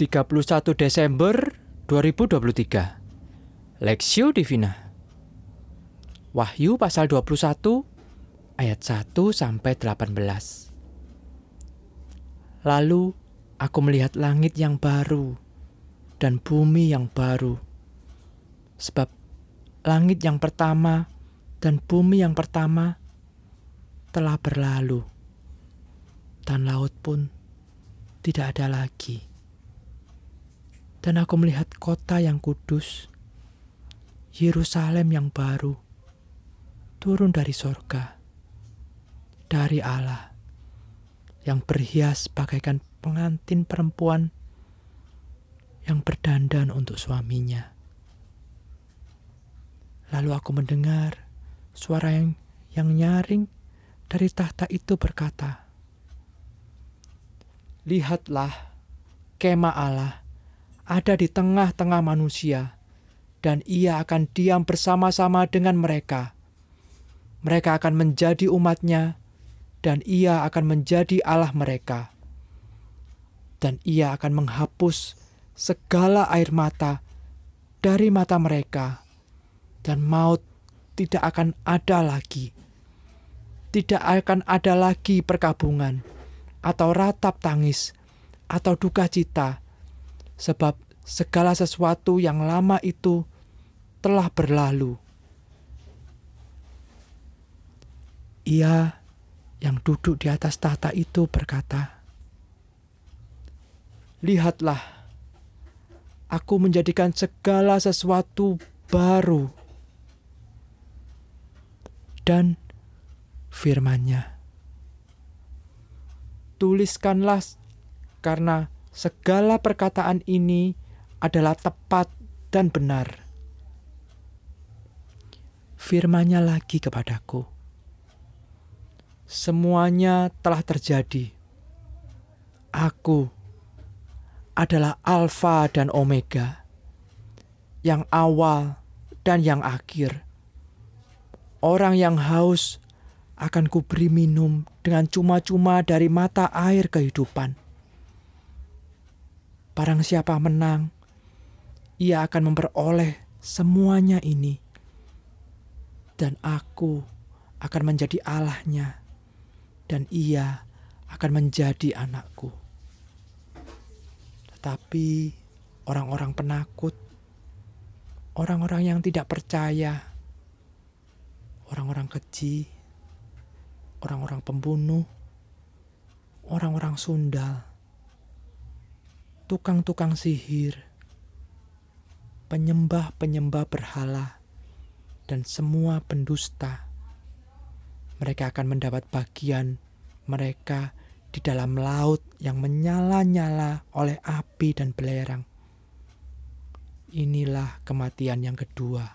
31 Desember 2023 Lexio Divina. Wahyu pasal 21 ayat 1 sampai 18 Lalu aku melihat langit yang baru dan bumi yang baru. Sebab langit yang pertama dan bumi yang pertama telah berlalu dan laut pun tidak ada lagi. Dan aku melihat kota yang kudus, Yerusalem yang baru, turun dari sorga, dari Allah, yang berhias bagaikan pengantin perempuan yang berdandan untuk suaminya. Lalu aku mendengar suara yang, yang nyaring dari tahta itu berkata, Lihatlah, kemah Allah ada di tengah-tengah manusia, dan ia akan diam bersama-sama dengan mereka. Mereka akan menjadi umatnya, dan ia akan menjadi Allah mereka. Dan ia akan menghapus segala air mata dari mata mereka, dan maut tidak akan ada lagi. Tidak akan ada lagi perkabungan atau ratap tangis, atau duka cita, sebab segala sesuatu yang lama itu telah berlalu. Ia yang duduk di atas tahta itu berkata, "Lihatlah, aku menjadikan segala sesuatu baru." Dan firman-Nya tuliskanlah karena segala perkataan ini adalah tepat dan benar. Firmanya lagi kepadaku. Semuanya telah terjadi. Aku adalah Alfa dan Omega, yang awal dan yang akhir. Orang yang haus akan kuberi minum dengan cuma-cuma dari mata air kehidupan. Barang siapa menang, ia akan memperoleh semuanya ini. Dan aku akan menjadi Allahnya, dan ia akan menjadi anakku. Tetapi orang-orang penakut, orang-orang yang tidak percaya, orang-orang keji, orang-orang pembunuh, orang-orang sundal, tukang-tukang sihir, penyembah-penyembah berhala, dan semua pendusta. Mereka akan mendapat bagian mereka di dalam laut yang menyala-nyala oleh api dan belerang. Inilah kematian yang kedua.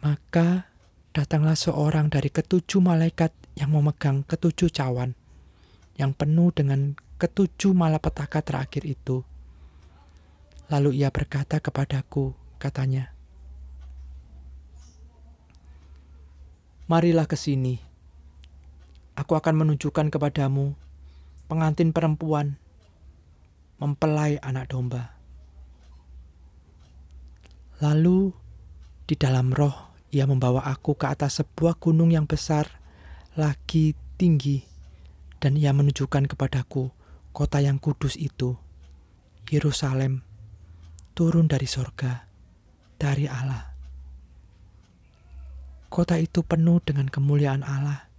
Maka datanglah seorang dari ketujuh malaikat yang memegang ketujuh cawan, yang penuh dengan ketujuh malapetaka terakhir itu. Lalu ia berkata kepadaku, katanya, Marilah ke sini. Aku akan menunjukkan kepadamu pengantin perempuan mempelai anak domba. Lalu di dalam roh ia membawa aku ke atas sebuah gunung yang besar, lagi tinggi, dan ia menunjukkan kepadaku kota yang kudus itu, Yerusalem, turun dari sorga, dari Allah. Kota itu penuh dengan kemuliaan Allah,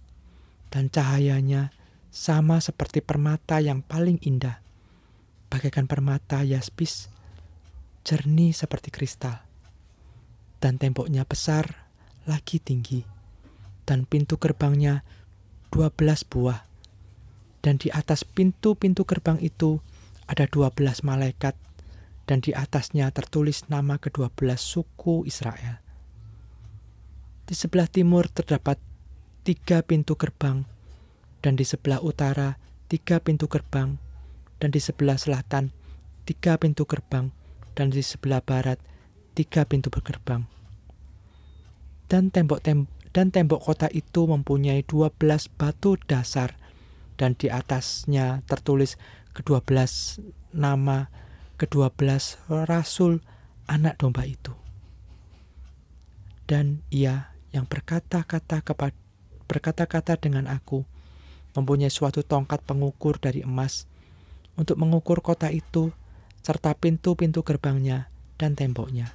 dan cahayanya sama seperti permata yang paling indah, bagaikan permata yaspis, jernih seperti kristal, dan temboknya besar lagi tinggi, dan pintu gerbangnya dua belas buah. Dan di atas pintu-pintu gerbang itu ada dua belas malaikat, dan di atasnya tertulis nama kedua belas suku Israel. Di sebelah timur terdapat tiga pintu gerbang, dan di sebelah utara tiga pintu gerbang, dan di sebelah selatan tiga pintu gerbang, dan di sebelah barat tiga pintu gerbang dan tembok tem dan tembok kota itu mempunyai 12 batu dasar dan di atasnya tertulis kedua belas nama kedua belas rasul anak domba itu. Dan ia yang berkata-kata berkata-kata dengan aku mempunyai suatu tongkat pengukur dari emas untuk mengukur kota itu serta pintu-pintu gerbangnya dan temboknya.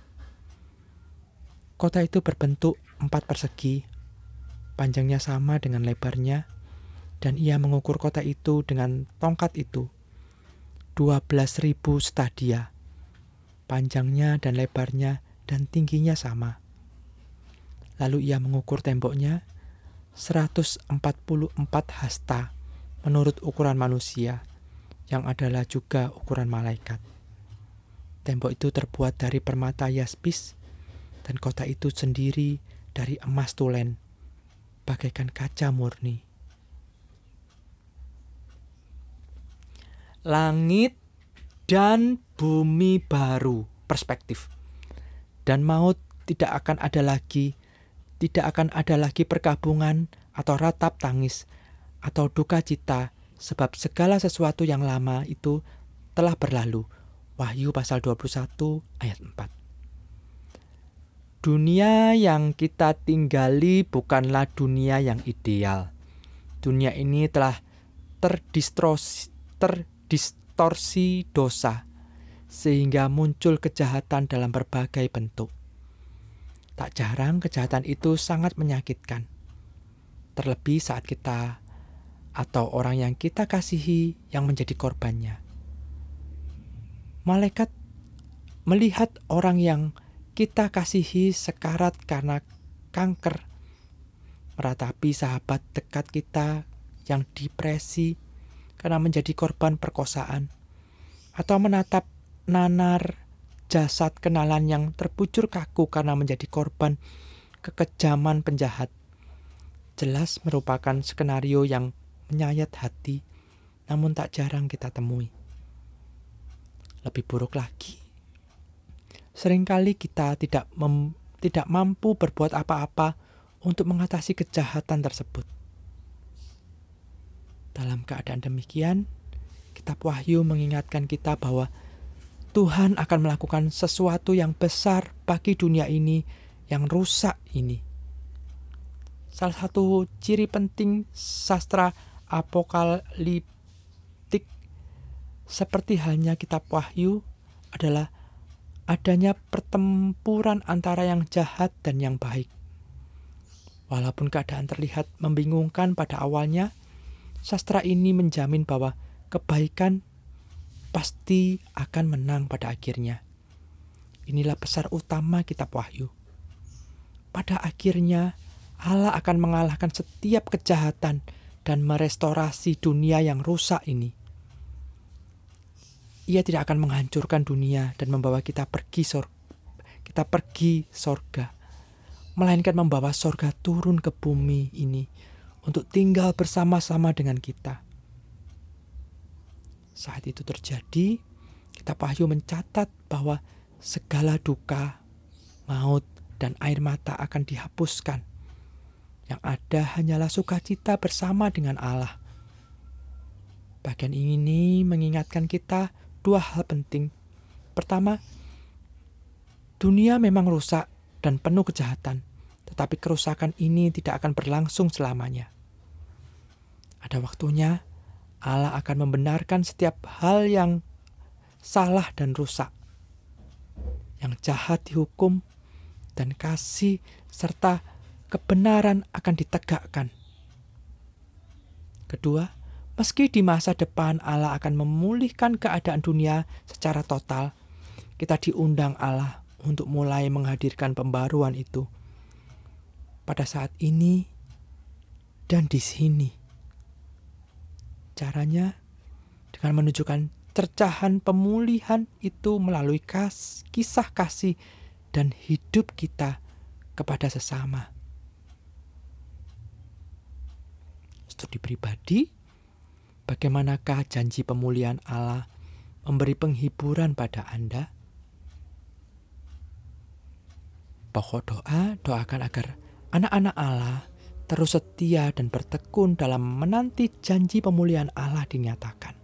Kota itu berbentuk empat persegi, panjangnya sama dengan lebarnya, dan ia mengukur kota itu dengan tongkat itu. 12.000 stadia, panjangnya dan lebarnya dan tingginya sama. Lalu ia mengukur temboknya 144 hasta menurut ukuran manusia, yang adalah juga ukuran malaikat. Tembok itu terbuat dari permata yaspis, dan kota itu sendiri dari emas tulen, bagaikan kaca murni. Langit dan bumi baru, perspektif. Dan maut tidak akan ada lagi, tidak akan ada lagi perkabungan atau ratap tangis atau duka cita, sebab segala sesuatu yang lama itu telah berlalu Wahyu pasal 21 ayat 4. Dunia yang kita tinggali bukanlah dunia yang ideal. Dunia ini telah terdistorsi, terdistorsi dosa, sehingga muncul kejahatan dalam berbagai bentuk. Tak jarang kejahatan itu sangat menyakitkan. Terlebih saat kita atau orang yang kita kasihi yang menjadi korbannya malaikat melihat orang yang kita kasihi sekarat karena kanker, meratapi sahabat dekat kita yang depresi karena menjadi korban perkosaan, atau menatap nanar jasad kenalan yang terbujur kaku karena menjadi korban kekejaman penjahat. Jelas merupakan skenario yang menyayat hati, namun tak jarang kita temui. Lebih buruk lagi, sering kali kita tidak mem, tidak mampu berbuat apa-apa untuk mengatasi kejahatan tersebut. Dalam keadaan demikian, kitab Wahyu mengingatkan kita bahwa Tuhan akan melakukan sesuatu yang besar bagi dunia ini yang rusak ini. Salah satu ciri penting sastra apokalip seperti halnya kitab Wahyu adalah adanya pertempuran antara yang jahat dan yang baik. Walaupun keadaan terlihat membingungkan pada awalnya, sastra ini menjamin bahwa kebaikan pasti akan menang pada akhirnya. Inilah besar utama kitab Wahyu. Pada akhirnya, Allah akan mengalahkan setiap kejahatan dan merestorasi dunia yang rusak ini. Ia tidak akan menghancurkan dunia dan membawa kita pergi sorga. Kita pergi sorga. Melainkan membawa sorga turun ke bumi ini untuk tinggal bersama-sama dengan kita. Saat itu terjadi, kita Wahyu mencatat bahwa segala duka, maut, dan air mata akan dihapuskan. Yang ada hanyalah sukacita bersama dengan Allah. Bagian ini mengingatkan kita dua hal penting. Pertama, dunia memang rusak dan penuh kejahatan, tetapi kerusakan ini tidak akan berlangsung selamanya. Ada waktunya Allah akan membenarkan setiap hal yang salah dan rusak. Yang jahat dihukum dan kasih serta kebenaran akan ditegakkan. Kedua, Meski di masa depan Allah akan memulihkan keadaan dunia secara total, kita diundang Allah untuk mulai menghadirkan pembaruan itu pada saat ini dan di sini. Caranya dengan menunjukkan cercahan pemulihan itu melalui kas, kisah kasih dan hidup kita kepada sesama. Studi pribadi Bagaimanakah janji pemulihan Allah memberi penghiburan pada Anda? Pokok doa, doakan agar anak-anak Allah terus setia dan bertekun dalam menanti janji pemulihan Allah dinyatakan.